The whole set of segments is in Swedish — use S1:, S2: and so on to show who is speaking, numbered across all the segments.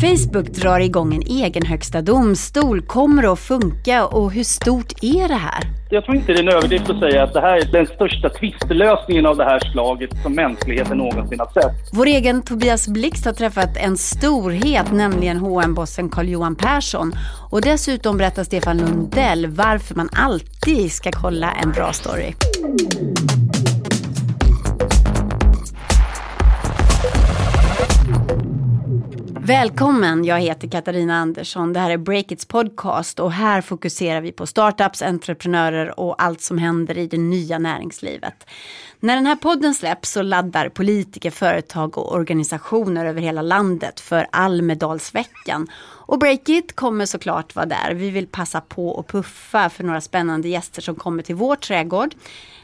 S1: Facebook drar igång en egen högsta domstol. Kommer det att funka och hur stort är det här?
S2: Jag tror inte det är en överdrift att säga att det här är den största tvistelösningen av det här slaget som mänskligheten någonsin har sett.
S1: Vår egen Tobias Blixt har träffat en storhet, nämligen hm bossen Carl-Johan Persson. Och dessutom berättar Stefan Lundell varför man alltid ska kolla en bra story. Välkommen, jag heter Katarina Andersson. Det här är Breakits podcast och här fokuserar vi på startups, entreprenörer och allt som händer i det nya näringslivet. När den här podden släpps så laddar politiker, företag och organisationer över hela landet för Almedalsveckan. Och Breakit kommer såklart vara där. Vi vill passa på och puffa för några spännande gäster som kommer till vår trädgård.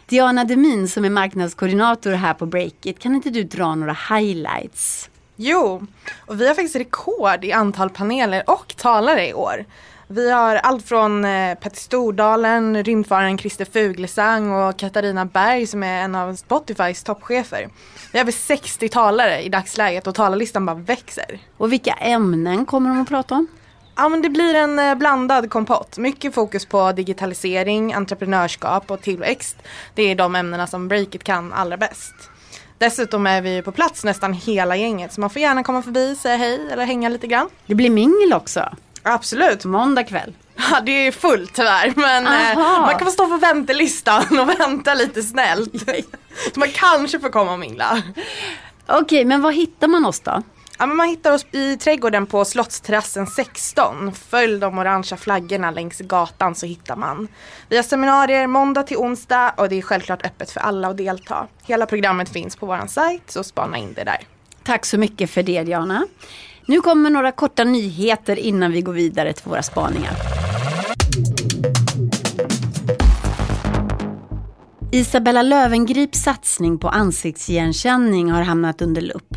S1: Diana Demin som är marknadskoordinator här på Breakit, kan inte du dra några highlights?
S3: Jo, och vi har faktiskt rekord i antal paneler och talare i år. Vi har allt från eh, Petter Stordalen, rymdfararen Christer Fuglesang och Katarina Berg som är en av Spotifys toppchefer. Vi har över 60 talare i dagsläget och talarlistan bara växer.
S1: Och vilka ämnen kommer de att prata om?
S3: Ja men det blir en eh, blandad kompott. Mycket fokus på digitalisering, entreprenörskap och tillväxt. Det är de ämnena som Breakit kan allra bäst. Dessutom är vi på plats nästan hela gänget så man får gärna komma förbi, säga hej eller hänga lite grann.
S1: Det blir mingel också.
S3: Absolut.
S1: Måndag kväll.
S3: Ja det är fullt tyvärr men eh, man kan få stå på väntelistan och vänta lite snällt. så man kanske får komma och mingla.
S1: Okej men var hittar man oss då?
S3: Ja, men man hittar oss i trädgården på Slottsterrassen 16. Följ de orangea flaggorna längs gatan så hittar man. Vi har seminarier måndag till onsdag och det är självklart öppet för alla att delta. Hela programmet finns på vår sajt så spana in det där.
S1: Tack så mycket för det Diana. Nu kommer några korta nyheter innan vi går vidare till våra spaningar. Isabella Lövengrips satsning på ansiktsigenkänning har hamnat under lupp.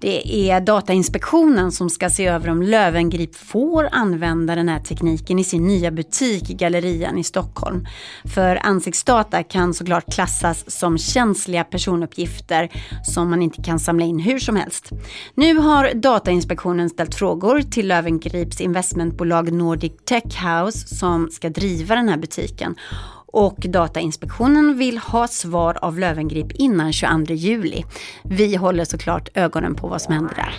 S1: Det är Datainspektionen som ska se över om Lövengrip får använda den här tekniken i sin nya butik i Gallerian i Stockholm. För ansiktsdata kan såklart klassas som känsliga personuppgifter som man inte kan samla in hur som helst. Nu har Datainspektionen ställt frågor till Lövengrips investmentbolag Nordic Tech House som ska driva den här butiken och Datainspektionen vill ha svar av Lövengrip innan 22 juli. Vi håller såklart ögonen på vad som händer där.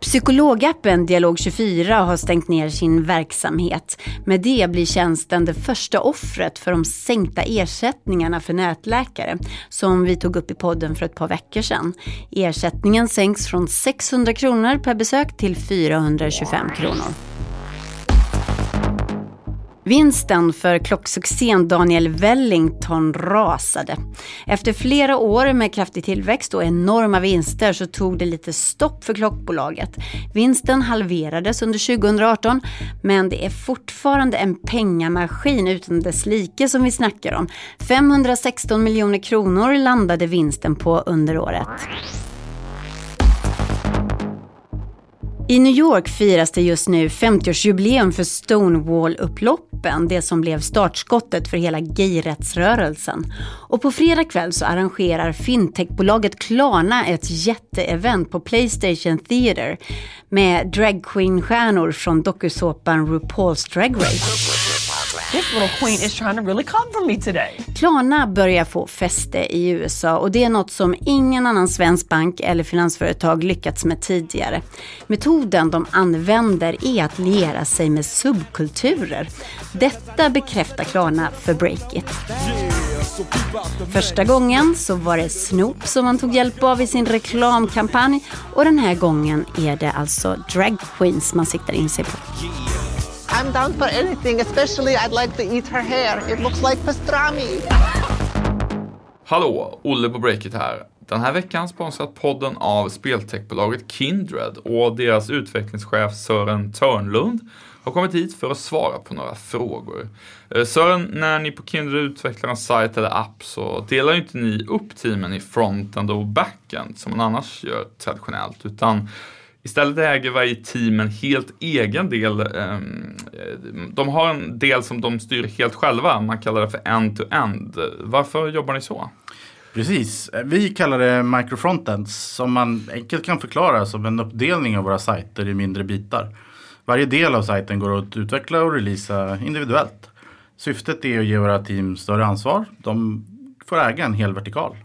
S1: Psykologappen Dialog24 har stängt ner sin verksamhet. Med det blir tjänsten det första offret för de sänkta ersättningarna för nätläkare som vi tog upp i podden för ett par veckor sedan. Ersättningen sänks från 600 kronor per besök till 425 kronor. Vinsten för klocksuccén Daniel Wellington rasade. Efter flera år med kraftig tillväxt och enorma vinster så tog det lite stopp för klockbolaget. Vinsten halverades under 2018 men det är fortfarande en pengamaskin utan dess like som vi snackar om. 516 miljoner kronor landade vinsten på under året. I New York firas det just nu 50-årsjubileum för Stonewall-upploppen, det som blev startskottet för hela gayrättsrörelsen. Och på fredag kväll så arrangerar fintechbolaget Klarna ett jätteevent på Playstation Theater med dragqueen-stjärnor från dokusåpan RuPaul's Drag Race.
S4: This little queen is trying to really come for me today.
S1: Klarna börjar få fäste i USA och det är något som ingen annan svensk bank eller finansföretag lyckats med tidigare. Metoden de använder är att liera sig med subkulturer. Detta bekräftar Klarna för Breakit. Första gången så var det Snoop som man tog hjälp av i sin reklamkampanj och den här gången är det alltså drag queens man siktar in sig på.
S5: I'm down for anything, especially I'd like to eat her hair. It looks like pastrami.
S6: Hallå, Olle på Breakit här. Den här veckan sponsrat podden av speltechbolaget Kindred och deras utvecklingschef Sören Törnlund har kommit hit för att svara på några frågor. Eh, Sören, när ni på Kindred utvecklar en sajt eller app så delar ju inte ni upp teamen i frontend och backend som man annars gör traditionellt, utan Istället äger varje team en helt egen del. Ehm, de har en del som de styr helt själva. Man kallar det för end-to-end. -end. Varför jobbar ni så?
S7: Precis. Vi kallar det microfrontends som man enkelt kan förklara som en uppdelning av våra sajter i mindre bitar. Varje del av sajten går att utveckla och releasa individuellt. Syftet är att ge våra team större ansvar. De får äga en hel vertikal.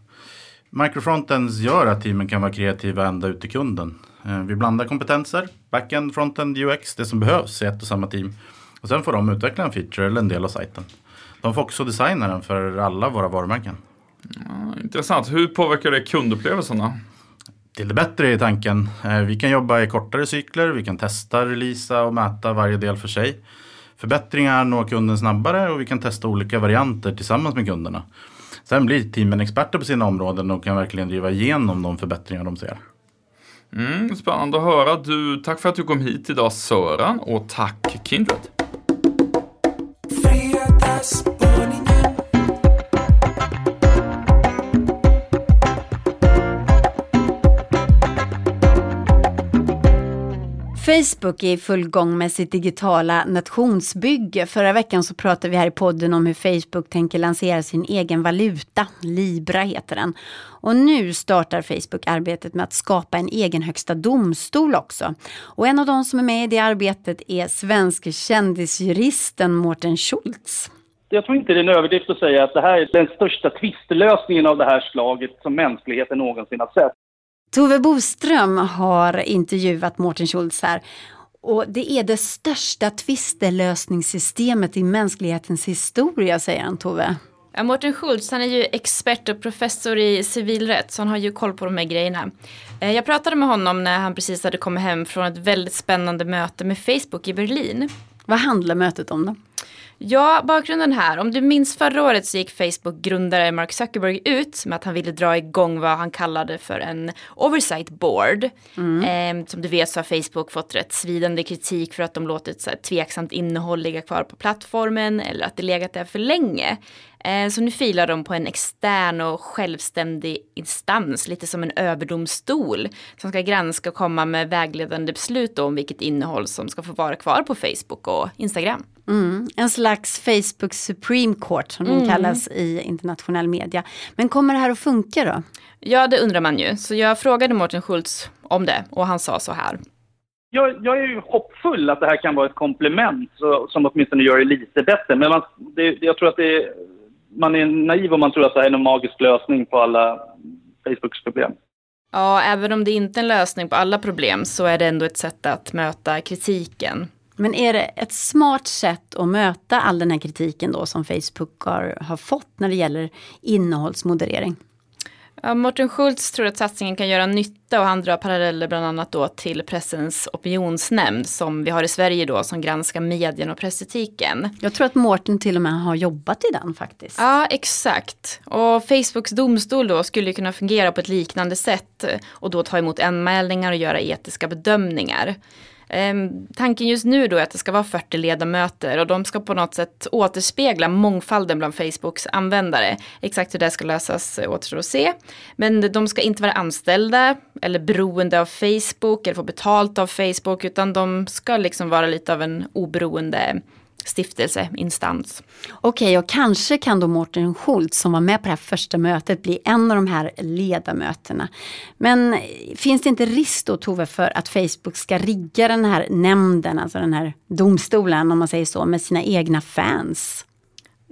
S7: Microfrontends gör att teamen kan vara kreativa ända ut till kunden. Eh, Vi blandar kompetenser, backend, frontend, UX, det som behövs i ett och samma team. Och sen får de utveckla en feature eller en del av sajten. De får också designa den för alla våra varumärken.
S6: Intressant. Hur påverkar det kundupplevelserna?
S7: Till det bättre är tanken. Eh, Vi kan jobba i kortare cykler, vi kan testa, releasa och mäta varje del för sig. Förbättringar når kunden snabbare och vi kan testa olika varianter tillsammans med kunderna. Sen blir teamen experter på sina områden och kan verkligen driva igenom de förbättringar de ser.
S6: Mm, spännande att höra. Du, tack för att du kom hit idag Sören och tack Kindred.
S1: Facebook är i full gång med sitt digitala nationsbygge. Förra veckan så pratade vi här i podden om hur Facebook tänker lansera sin egen valuta. Libra heter den. Och nu startar Facebook arbetet med att skapa en egen högsta domstol också. Och en av de som är med i det arbetet är svenske kändisjuristen Mårten Schultz.
S2: Jag tror inte det är en överdrift att säga att det här är den största tvistlösningen av det här slaget som mänskligheten någonsin har sett.
S1: Tove Boström har intervjuat Mårten Schultz här. Och det är det största tvistelösningssystemet i mänsklighetens historia, säger han Tove.
S8: Ja, Mårten Schultz han är ju expert och professor i civilrätt så han har ju koll på de här grejerna. Eh, Jag pratade med honom när han precis hade kommit hem från ett väldigt spännande möte med Facebook i Berlin.
S1: Vad handlar mötet om då?
S8: Ja, bakgrunden här. Om du minns förra året så gick Facebook-grundare Mark Zuckerberg ut med att han ville dra igång vad han kallade för en oversight board. Eh, som du vet så har Facebook fått rätt svidande kritik för att de låtit så här, tveksamt innehåll ligga kvar på plattformen eller att det legat där för länge. Eh, så nu filar de på en extern och självständig instans, lite som en överdomstol, som ska granska och komma med vägledande beslut om vilket innehåll som ska få vara kvar på Facebook och Instagram.
S1: Mm, en slags Facebook Supreme Court som den kallas i internationell media. Men kommer det här att funka då?
S8: Ja, det undrar man ju. Så jag frågade Mårten Schultz om det och han sa så här.
S2: Jag, jag är ju hoppfull att det här kan vara ett komplement som åtminstone gör det lite bättre. Men man, det, jag tror att det är, man är naiv om man tror att det här är en magisk lösning på alla Facebooks problem.
S8: Ja, även om det inte är en lösning på alla problem så är det ändå ett sätt att möta kritiken.
S1: Men är det ett smart sätt att möta all den här kritiken då som Facebook har, har fått när det gäller innehållsmoderering?
S8: Ja, Mårten Schultz tror att satsningen kan göra nytta och han drar paralleller bland annat då till pressens opinionsnämnd som vi har i Sverige då som granskar medien och pressetiken.
S1: Jag tror att Mårten till och med har jobbat i den faktiskt.
S8: Ja, exakt. Och Facebooks domstol då skulle kunna fungera på ett liknande sätt och då ta emot anmälningar och göra etiska bedömningar. Ehm, tanken just nu då är att det ska vara 40 ledamöter och de ska på något sätt återspegla mångfalden bland Facebooks användare. Exakt hur det ska lösas återstår att se. Men de ska inte vara anställda eller beroende av Facebook eller få betalt av Facebook utan de ska liksom vara lite av en oberoende stiftelse, instans.
S1: Okej, och kanske kan då Mårten Schultz som var med på det här första mötet bli en av de här ledamöterna. Men finns det inte risk då Tove för att Facebook ska rigga den här nämnden, alltså den här domstolen om man säger så, med sina egna fans?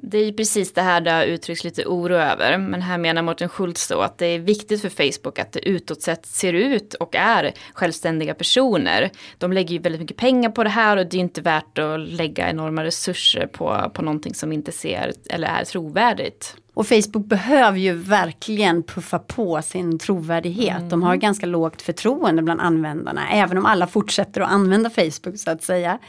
S8: Det är ju precis det här det har uttryckts lite oro över. Men här menar Mårten Schultz då att det är viktigt för Facebook att det utåt sett ser ut och är självständiga personer. De lägger ju väldigt mycket pengar på det här och det är inte värt att lägga enorma resurser på, på någonting som inte ser eller är trovärdigt.
S1: Och Facebook behöver ju verkligen puffa på sin trovärdighet. De har ganska lågt förtroende bland användarna, även om alla fortsätter att använda Facebook så att säga.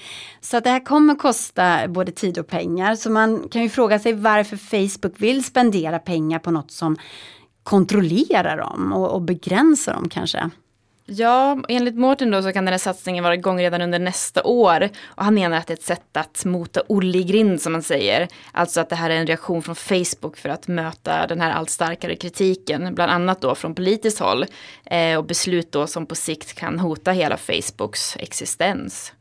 S1: Så att det här kommer kosta både tid och pengar. Så man kan ju fråga sig varför Facebook vill spendera pengar på något som kontrollerar dem och, och begränsar dem kanske.
S8: Ja, enligt Mårten då så kan den här satsningen vara igång redan under nästa år. Och han menar att det är ett sätt att mota Olle i grind som man säger. Alltså att det här är en reaktion från Facebook för att möta den här allt starkare kritiken. Bland annat då från politiskt håll. Eh, och beslut då som på sikt kan hota hela Facebooks existens.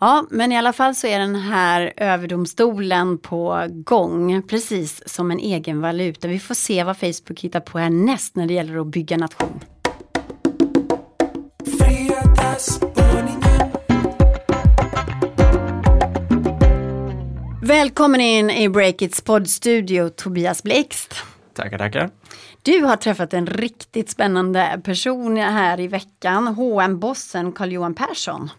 S1: Ja, men i alla fall så är den här överdomstolen på gång, precis som en egen valuta. Vi får se vad Facebook hittar på härnäst när det gäller att bygga nation. Välkommen in i Breakits poddstudio, Tobias Blixt.
S9: Tackar, tackar.
S1: Du har träffat en riktigt spännande person här i veckan, hm bossen Carl-Johan Persson.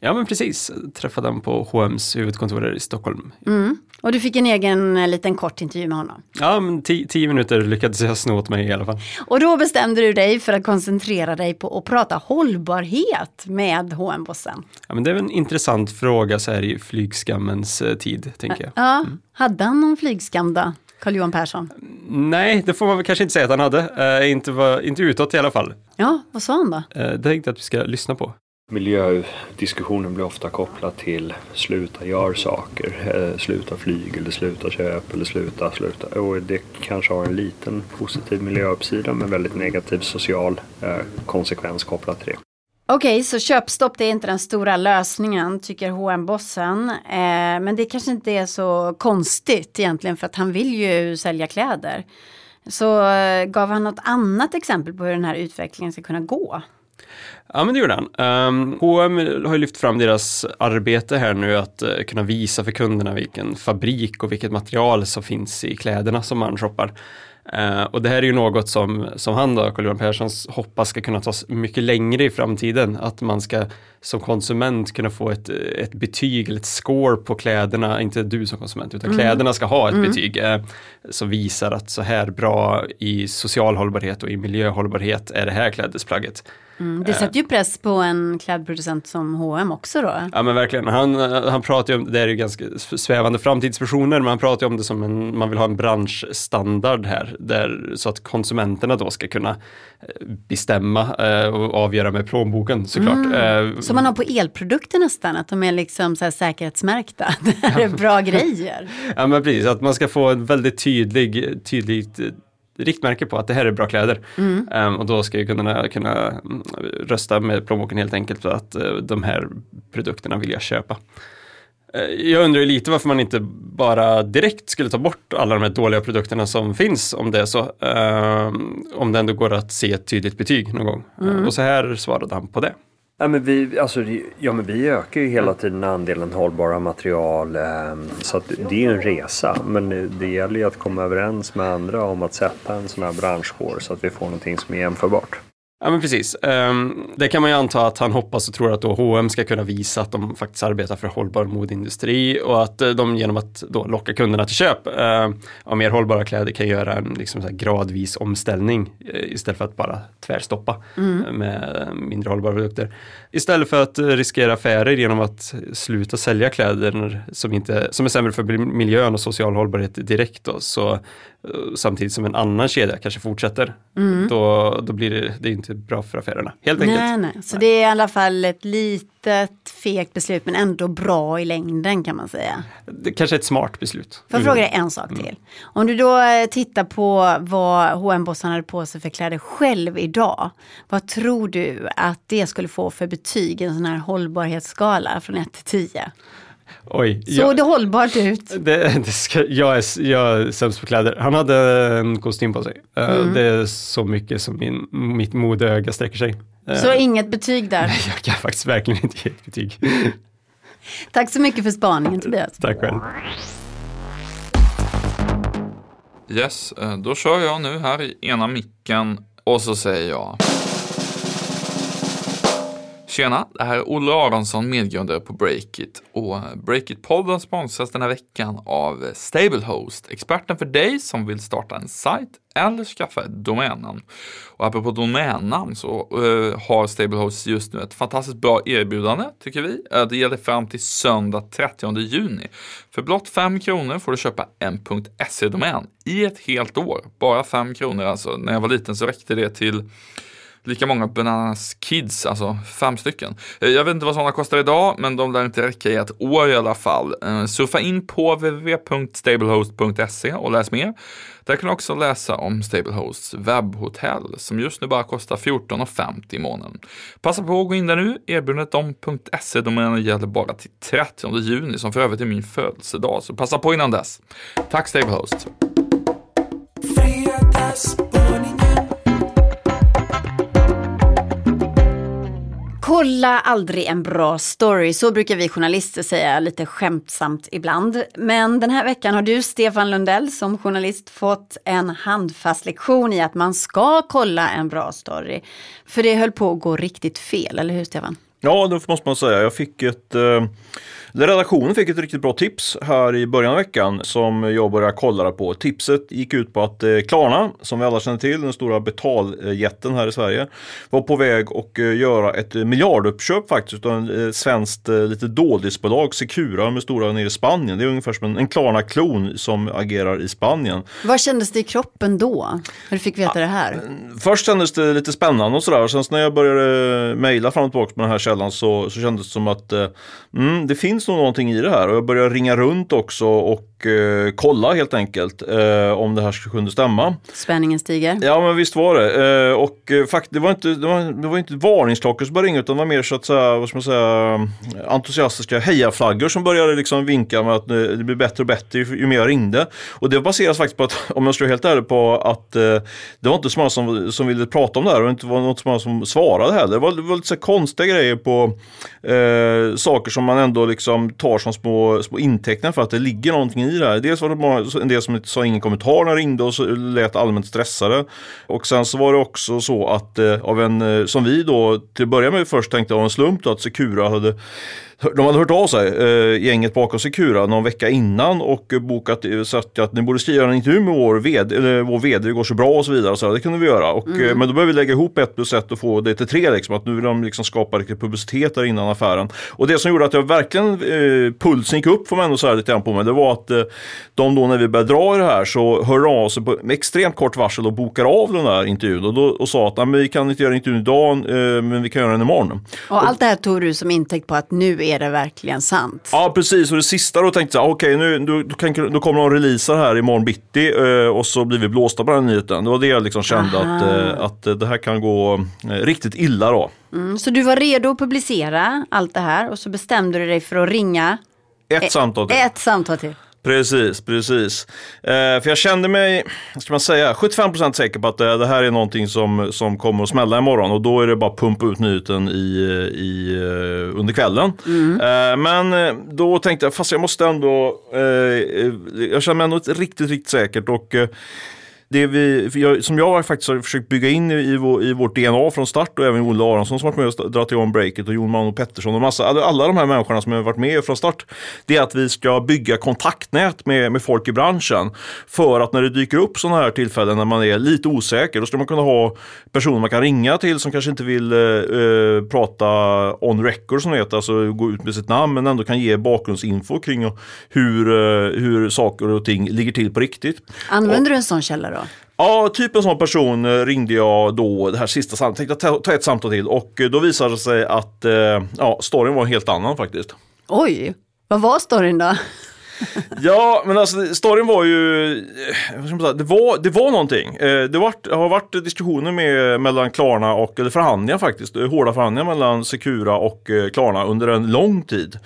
S9: Ja men precis, träffade honom på H&M's huvudkontor i Stockholm.
S1: Mm. Och du fick en egen eh, liten kort intervju med honom.
S9: Ja, men tio, minuter lyckades jag sno åt mig i alla fall.
S1: Och då bestämde du dig för att koncentrera dig på att prata hållbarhet med hm bossen
S9: Ja, men det är en intressant fråga så här i flygskammens eh, tid, tänker jag.
S1: Ja, mm. hade han någon flygskam då? Carl-Johan Persson?
S9: Nej, det får man väl kanske inte säga att han hade. Uh, inte, var, inte utåt i alla fall.
S1: Ja, vad sa han då?
S9: Uh, det tänkte jag att vi ska lyssna på.
S10: Miljödiskussionen blir ofta kopplad till sluta gör saker, eh, sluta flyg eller sluta köp eller sluta sluta. Och det kanske har en liten positiv miljöuppsida men väldigt negativ social eh, konsekvens kopplat till det.
S1: Okej, okay, så köpstopp det är inte den stora lösningen tycker hm bossen eh, men det kanske inte är så konstigt egentligen för att han vill ju sälja kläder. Så eh, gav han något annat exempel på hur den här utvecklingen ska kunna gå?
S9: Ja men det gjorde han. Um, H&M har ju lyft fram deras arbete här nu att uh, kunna visa för kunderna vilken fabrik och vilket material som finns i kläderna som man shoppar. Uh, och det här är ju något som, som han då, Carl-Johan Persson, hoppas ska kunna tas mycket längre i framtiden. Att man ska som konsument kunna få ett, ett betyg eller ett score på kläderna, inte du som konsument, utan mm. kläderna ska ha ett mm. betyg uh, som visar att så här bra i social hållbarhet och i miljöhållbarhet är det här klädesplagget.
S1: Mm, det sätter ju press på en klädproducent som H&M också då.
S9: Ja men verkligen, han, han pratar ju om, det är ju ganska svävande framtidsversioner, men han pratar ju om det som en, man vill ha en branschstandard här, där, så att konsumenterna då ska kunna eh, bestämma eh, och avgöra med plånboken såklart. Mm.
S1: Eh, som man har på elprodukter nästan, att de är liksom så säkerhetsmärkta, det här är bra grejer.
S9: Ja men precis, att man ska få en väldigt tydlig, tydligt riktmärke på att det här är bra kläder. Mm. Um, och då ska ju kunderna kunna mm, rösta med plånboken helt enkelt för att uh, de här produkterna vill jag köpa. Uh, jag undrar ju lite varför man inte bara direkt skulle ta bort alla de här dåliga produkterna som finns om det är så. Uh, om det ändå går att se ett tydligt betyg någon gång. Mm. och så här svarade han på det.
S10: Ja men, vi, alltså, ja, men vi ökar ju hela tiden andelen hållbara material. Eh, så det är ju en resa. Men det gäller ju att komma överens med andra om att sätta en sån här branschscore så att vi får någonting som är jämförbart.
S9: Ja men precis. Um, det kan man ju anta att han hoppas och tror att då H&M ska kunna visa att de faktiskt arbetar för hållbar modeindustri och att uh, de genom att då locka kunderna till köp uh, av mer hållbara kläder kan göra en liksom, gradvis omställning uh, istället för att bara tvärstoppa mm. med mindre hållbara produkter. Istället för att riskera affärer genom att sluta sälja kläder som, inte, som är sämre för miljön och social hållbarhet direkt då, så samtidigt som en annan kedja kanske fortsätter. Mm. Då, då blir det, det inte bra för affärerna. Helt enkelt.
S1: Nej, nej. Så det är i alla fall ett litet fegt beslut men ändå bra i längden kan man säga.
S9: Det kanske är ett smart beslut.
S1: Får jag fråga dig en sak till? Mm. Om du då eh, tittar på vad hm bossen hade på sig för kläder själv idag. Vad tror du att det skulle få för betyg en sån här hållbarhetsskala från 1 till 10?
S9: Oj,
S1: Såg jag, det hållbart ut?
S9: Det, det ska, jag, är, jag är sämst på kläder. Han hade en kostym på sig. Eh, mm. Det är så mycket som min, mitt modeöga sträcker sig.
S1: Så uh, inget betyg där?
S9: Nej, jag kan faktiskt verkligen inte ge ett betyg.
S1: Tack så mycket för spaningen Tobias.
S9: Tack själv.
S6: Yes, eh, då kör jag nu här i ena micken och så säger jag Tjena, det här är Olle Aronsson, medgrundare på Breakit. Och Breakit-podden sponsras den här veckan av Stablehost, experten för dig som vill starta en sajt eller skaffa ett domännamn. Och apropå domännamn så uh, har Stablehost just nu ett fantastiskt bra erbjudande, tycker vi. Uh, det gäller fram till söndag 30 juni. För blott 5 kronor får du köpa en .se-domän i ett helt år. Bara 5 kronor alltså. När jag var liten så räckte det till lika många Bananas Kids, alltså fem stycken. Eh, jag vet inte vad sådana kostar idag, men de lär inte räcka i ett år i alla fall. Eh, surfa in på www.stablehost.se och läs mer. Där kan du också läsa om Stablehosts webbhotell som just nu bara kostar 14,50 i månaden. Passa på att gå in där nu. Erbjudandet om .se-domänen gäller bara till 30 juni som för övrigt är min födelsedag, så passa på innan dess. Tack Stablehost!
S1: Kolla aldrig en bra story, så brukar vi journalister säga lite skämtsamt ibland. Men den här veckan har du, Stefan Lundell, som journalist fått en handfast lektion i att man ska kolla en bra story. För det höll på att gå riktigt fel, eller hur Stefan?
S11: Ja, det måste man säga. Jag fick ett... Eh, redaktionen fick ett riktigt bra tips här i början av veckan som jag började kolla på. Tipset gick ut på att eh, Klarna, som vi alla känner till, den stora betaljätten här i Sverige, var på väg att eh, göra ett miljarduppköp faktiskt av eh, svenskt eh, lite dålisbolag, Secura, med stora nere i Spanien. Det är ungefär som en, Klarna-klon som agerar i Spanien.
S1: Vad kändes det i kroppen då? När du fick veta det här?
S11: Först kändes det lite spännande och sådär. Sen när jag började mejla fram och tillbaka med den här källan så, så kändes det som att eh, mm, det finns nog någonting i det här. Och jag började ringa runt också och eh, kolla helt enkelt eh, om det här kunde stämma.
S1: Spänningen stiger.
S11: Ja men visst var det. Eh, och eh, fakt det var inte, det var, det var inte varningsklockor som började ringa utan det var mer så att säga, vad ska man säga, entusiastiska hejaflaggor som började liksom vinka med att eh, det blir bättre och bättre ju, mer jag ringde. Och det baseras faktiskt på att, om jag ska vara helt ärlig på att eh, det var inte så många som, som ville prata om det här och inte var något så många som svarade heller. Det var, det var lite så konstiga grejer på saker som man ändå liksom Liksom tar som små, små intäkter för att det ligger någonting i det här. Dels var det många, en del som sa ingen kommentar när jag ringde och så lät allmänt stressade. Och sen så var det också så att eh, av en, eh, som vi då till att börja med först tänkte av en slump då, att Secura hade de hade hört av sig, eh, gänget bakom Secura, någon vecka innan och bokat, eh, sagt att ni borde skriva en intervju med vår vd, eller vår vd, det går så bra och så vidare. Så det kunde vi göra. Och,
S12: Mm.
S11: eh, men då behöver vi lägga ihop ett plus ett och få det till tre. Liksom, att nu vill de liksom skapa riktig publicitet där innan affären. Och det som gjorde att jag verkligen, eh, pulsen gick upp får man ändå säga lite grann på mig, det var att eh, de då när vi började dra i det här så hörde av sig på med extremt kort varsel och bokar av den där intervjun och, då, och sa att "Nej, men vi kan inte göra intervjun idag, eh, men vi kan göra den imorgon.
S1: Och allt det här tog du som intäkt på att nu är det verkligen sant.
S11: Ja precis och det sista då tänkte jag okej nu då, då, kan, då kommer de releasa här imorgon bitti eh, och så blir vi blåsta på den nyheten. Det var det jag liksom kände att,
S1: Aha.
S11: eh, att eh, det här kan gå riktigt illa då.
S1: Mm, så du var redo att publicera allt det här och så bestämde du dig för att ringa
S11: Ett samtal till.
S1: ett samtal till.
S11: Precis, precis. Eh, för jag kände mig, ska man säga, 75% säker på att det, det här är någonting som, som kommer att smälla imorgon och då är det bara att pumpa ut nyheten i, i, eh, under kvällen. Eh, men eh, då tänkte jag, fast jag måste ändå, eh, eh, jag känner mig ändå riktigt, riktigt säkert och det vi, jag, som jag faktiskt har försökt bygga in i, i, vår, i vårt DNA från start och även Olle Aronsson som varit med och dragit igång breaket och Jon Mano Pettersson och massa, alla, alla de här människorna som har varit med från start. Det är att vi ska bygga kontaktnät med, med folk i branschen. För att när det dyker upp sådana här tillfällen när man är lite osäker, då ska man kunna ha personer man kan ringa till som kanske inte vill eh, eh, prata on record som det heter, alltså gå ut med sitt namn men ändå kan ge bakgrundsinfo kring hur, eh, hur saker och ting ligger till på riktigt.
S1: Använder du en sån källa då?
S11: Ja, typ en sån person eh, ringde jag då det här sista samtalet. Tänkte ta, ta ett samtal till och eh, då visade det sig att eh, ja, storyn var en helt annan faktiskt.
S1: Oj, vad var storyn då?
S11: Ja, men alltså storyn var ju, eh, det var, det var någonting. Eh, Det var, har varit diskussioner med, mellan Klarna och, eller förhandlingar faktiskt, eh, hårda förhandlingar mellan Secura och Klarna under en lång tid.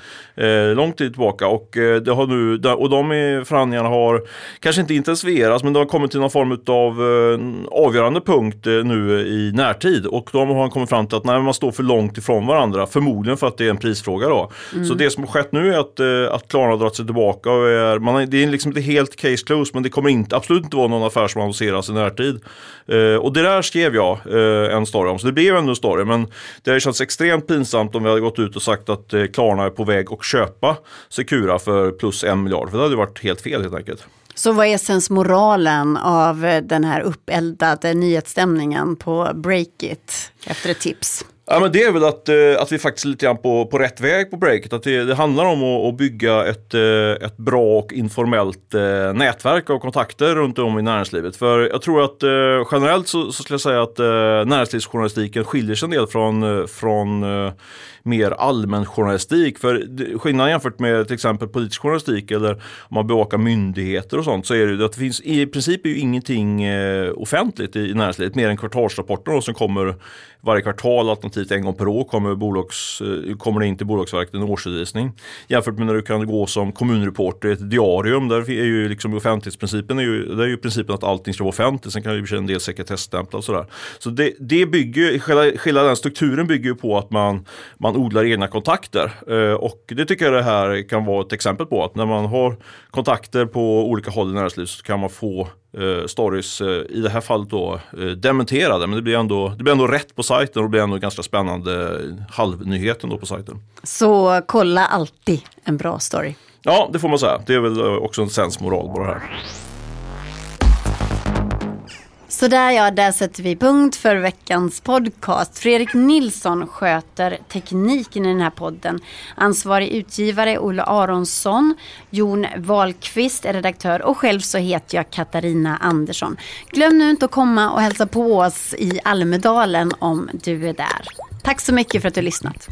S11: Lång tid tillbaka och det har nu, och de förhandlingarna har kanske inte intensifierats men det har kommit till någon form av avgörande punkt nu i närtid och de har kommit fram till att nej, man står för långt ifrån varandra, förmodligen för att det är en prisfråga då.
S12: Mm.
S11: Så det som har skett nu är att, att Klarna har dragit sig tillbaka och är, man, det är liksom inte helt case closed men det kommer inte, absolut inte vara någon affär som annonseras i närtid. Eh, och det där skrev jag eh, en story om, så det blev ändå en story men det hade känts extremt pinsamt om vi hade gått ut och sagt att eh, Klarna är på väg att köpa Secura för plus en miljard, för det hade varit helt fel helt enkelt.
S1: Så vad är sensmoralen av den här uppeldade nyhetsstämningen på Breakit efter ett tips?
S11: Ja, men det är väl att, eh, att vi faktiskt är lite grann på, på rätt väg på breaket. Att det, det handlar om att, att bygga ett, eh, ett bra och informellt eh, nätverk av kontakter runt om i näringslivet. För jag tror att generellt så, så skulle jag säga att näringslivsjournalistiken skiljer sig en del från, från mer allmän journalistik. För skillnaden jämfört med till exempel politisk journalistik eller om man bevakar myndigheter och sånt så är det ju att det finns i princip är ju ingenting eh, offentligt i, näringslivet mer än kvartalsrapporter som kommer varje kvartal alternativt en gång per år kommer, bolags, eh, kommer det in till Bolagsverket en årsredovisning. Jämfört med när du kan gå som kommunreporter i ett diarium där är ju liksom offentlighetsprincipen är ju, där är ju principen att allting ska vara offentligt. Sen kan det ju en del sekretesstämplar och sådär. Så det, det bygger, hela, hela den strukturen bygger ju på att man, man odlar egna kontakter. Eh, och det tycker jag det här kan vara ett exempel på. Att när man har kontakter på olika håll i näringslivet så kan man få eh, stories, eh, i det här fallet då dementerade. Men det blir, ändå, det blir ändå rätt på sajten och det blir ändå ganska spännande halvnyheten då på sajten.
S1: Så kolla alltid en bra story.
S11: Ja, det får man säga. Det är väl också en sensmoral på det här.
S1: Så där ja, där sätter vi punkt för veckans podcast. Fredrik Nilsson sköter tekniken i den här podden. Ansvarig utgivare Olle Aronsson. Jon Wahlqvist är redaktör och själv så heter jag Katarina Andersson. Glöm nu inte att komma och hälsa på oss i Almedalen om du är där. Tack så mycket för att du har lyssnat.